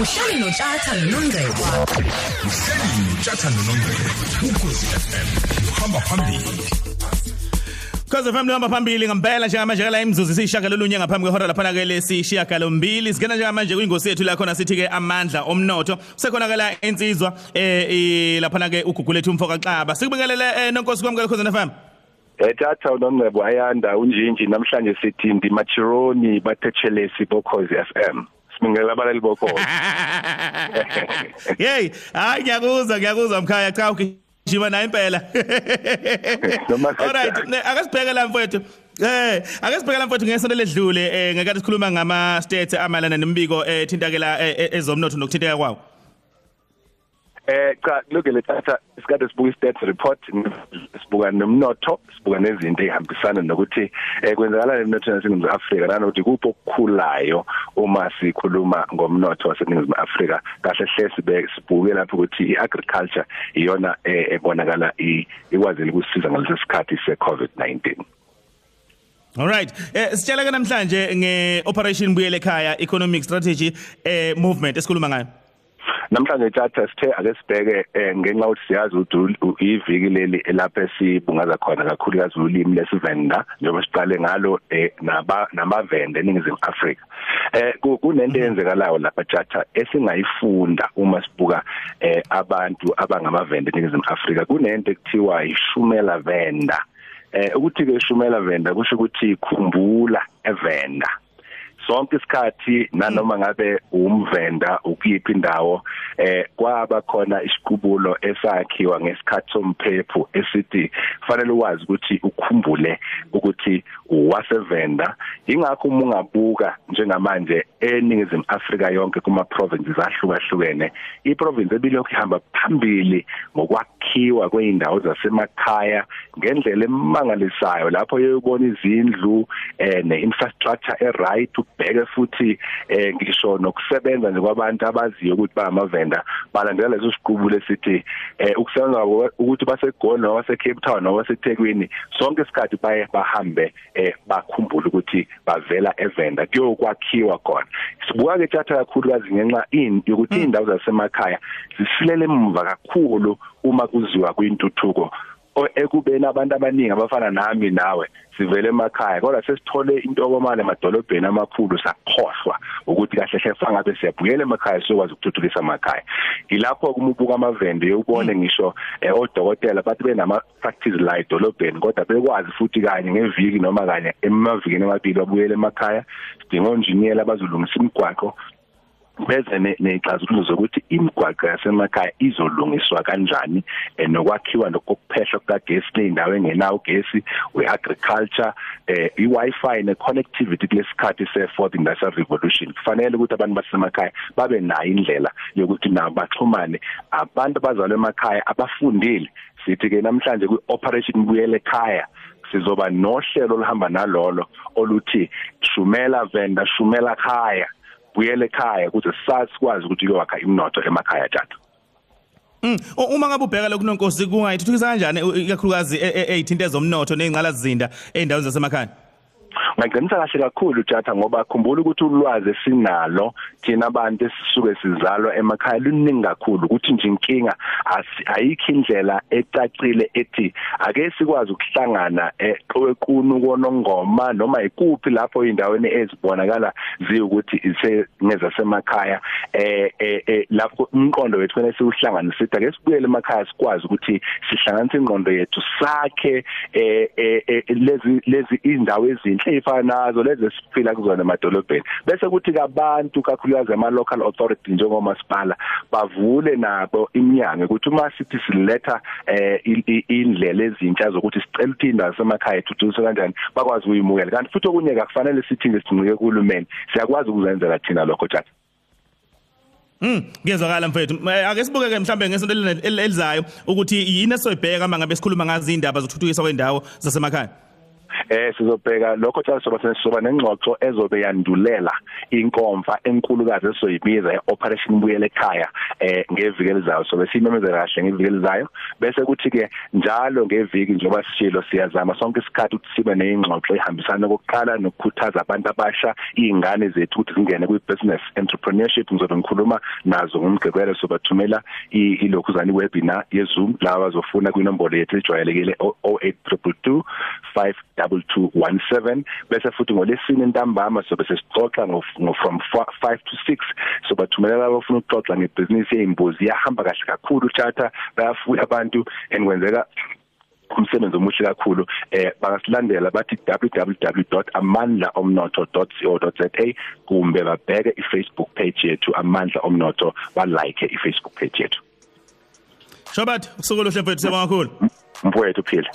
uhleli notshatha nonongcebo uhleli utshatha nonongcebo ukhosi FM uhamba phambili. Cause FM lihamba phambili ngempela njengamanje kala imzuzu siyishaka lolunye ngaphambi kwehora lapha ke lesishiyaka lombili singena njengamanje kwingosi yethu la khona sithi ke amandla omnotho. Sekhonakala insizwa eh lapha ke ugugulethu umfoka xaba. Sikubingelele eh, nonkosi kwamukela Cause FM Etatha uNongcebo ayanda unjinji namhlanje sithi ndi machironi bathechelesi bokhozi FM sibingelela abalali bokhozi Hey hayi ngiyakuzwa ngiyakuzwa mkhaya cha ukijima naye impela Alright akasibheke la mfowethu Eh ake sibheke la mfowethu ngesonto ledlule eh ngekade sikhuluma ngama states amalana nemibiko eh thintakela eh, eh, ezomnotho nokuthinteka kwawo Eh cha look le tata isikade sibuka stats report sibuka nomnotho sibuka nezinto ezihambisana nokuthi eh kwenzakala emnothweni waseNingizimu Afrika nanokuthi kuphi okukhulayo uma sikhuluma ngomnotho waseNingizimu Afrika. Kahle hle sibe sibuke lapho ukuthi iagriculture iyona eh, ebonakala ikwazile ukusiza ngalesi sikhathi seCovid-19 Alright eh sitshela ke namhlanje nge operation buyele ekhaya economic strategy eh movement esikhuluma ngayo. Namhlanje tata sithe ake sibheke eh, ngenxa ukuthi siyazi ukuthi iviki leli elapha esibungaza khona kakhulukazi ulimi lesivenda njengoba siqale ngalo eh, naba namavende eningizimu Afrika. Eh ku- kunento eyenzekalayo lapha tata esingayifunda uma sibuka eh, abantu abangamavende eningizimu Afrika. Kunento ekuthiwa ishumela venda. Eh ukuthi ke ishumela venda kusho ukuthi khumbula evenda. Sonke isikhathi nanoma ngabe umvenda ukuyiphi indawo eh kwaba khona isiqubulo esakhiwa ngesikhathi somphepho esithi kufanele ukwazi ukuthi ukhumbule ukuthi wasevenda ingakho uma ungabuka njengamanje eningizimu Afrika yonke kuma provinces ahlukahlukene i province ebilokhu ihamba phambili ngokwakhiwa kweindawo zasemakhaya ngendlela emangalisayo lapho uyobona izindlu eh neinfrastructure eright ubheke futhi eh ngisho nokusebenza nje kwabantu abaziyo ukuthi bayamavenda balandela leso siqubulo esithi eh ukusebenza ukuthi basegoli base Cape Town noma baseThekwini sonke isikhathi baye bahambe eh bakhumbule ukuthi bavela evenda. Kuyokwakhiwa khona. Sibuka ke tata kakhulukazi ngenxa ini yokuthi indawo zasemakhaya zisilele emva kakhulu uma kuziwa kwintuthuko ekubeni abantu abaningi abafana nami nawe sivele emakhaya kodwa sesithole into okomane emadolobheni amakhulu sakhohlwa ukuthi kahle hle fangabe siyabuyela emakhaya sokwazi ukuthuthukisa amakhaya. Ilapho kumubuka amavende ubone ngisho eh, odokotela bathi benama practice la edolobheni kodwa bekwazi futhi kanye ngeviki noma kanye emavikini amabili babuyele emakhaya. Sidinga onjiniyela abazolungisa imigwaqo beze ne- nexazululo zokuthi imigwaqo yasemakhaya izolungiswa kanjani eh, nokwakhiwa nokuphehlwa kukagesi leyindawo engenawo ugesi we-agriculture eh, i-Wi-Fi ne-connectivity kulesikhathi se-fourth industrial revolution. Kufanele ukuthi abantu basemakhaya babe nayo indlela yokuthi nabo baxhumane. Abantu abazalwa emakhaya abafundile. Sithi ke namhlanje kwi-operation buyele ekhaya sizoba nohlelo oluhamba nalolo oluthi shumela venda shumela khaya. Buyele ekhaya ukuze sazi sikwazi ukuthi kuyowakha imnotho emakhaya tata. Mm u- uma ngabe ubheka lokhu nonkosi kungayithuthukisa kanjani u- ikakhulukazi e- e- ezithinta ezomnotho nezingqalazinda eindaweni zasemakhaya? Ngaqinisa kahle kakhulu tata ngoba khumbula ukuthi ulwazi esinalo thina abantu esisuke sizalwa emakhaya luningi kakhulu. Ukuthi nje inkinga ayikho indlela ecacile ethi ake sikwazi ukuhlangana eqwequnu konongoma noma ikuphi lapho indaweni ezibonakala ziyukuthi isengeza semakhaya eh eh, eh, lapho umqondo wethu kwene siuhlangana sithi ake sibuyele emakhaya sikwazi ukuthi sihlanganise ingqondo yethu sakhe eh eh, eh, lezi lezi indawo ezinhle efana nazo lezi siphila kuzona emadolobheni bese kuthi kabantu kakhulukazi ama local authority njengomasipala bavule nabo iminyango ukuthi uma sithi siletha eh i- i- indlela ezintsha zokuthi sicela ukuthi indawo semakhaya ithuthukiswe kanjani bakwazi ukuyimukela. Kanti futhi okunye akufanele sithi ngesinqike kuhulumeni siyakwazi ukuzenzela thina lokho tjata Mm ngiyezwakala mfethu. Eh, ake sibuke ke mhlambe ngesonto elina- el- elizayo ukuthi yini esoyibheka uma ngabe sikhuluma ngazi indaba zokuthuthukiswa kwendawo zasemakhaya? Eh sizobheka lokho cha soba sizoba nengxoxo ezobe yandulela inkomfa enkulukazi esoyibiza eoperation buyele ekhaya eh ngeviki elizayo so besimemezela kahle ngeviki elizayo bese kuthi ke njalo ngeviki njengoba sishilo siyazama sonke isikhathi ukuthi sibe nezingxoxo ehambisana kokuqala nokukhuthaza abantu abasha izingane zethu ukuthi zingene kwi business entrepreneurship. Ngizobe ngikhuluma nazo ngomgcibelo sobathumela ilokhuzana iwebinar yeZoom. La bazofuna kwinombolo yethu ejwayelekile 08222 52217 bese futhi ngolesine ntambama sobe sesixoxa ngo from 5 to 6 sobathumela labo bafuna ukuxoxa ngebusiness yeimbuzi yahamba kahle kakhulu charter bayafuya abantu enkwenzeka umsebenzi omuhle kakhulu. Eh bangasilandela bathi www.amandlaomnotho.co.za kumbe babheke iFacebook page yethu amandla omnotho. Ba like iFacebook page yethu. Shobat usuku lohle mfethu sebonga kakhulu. Mfowethu phila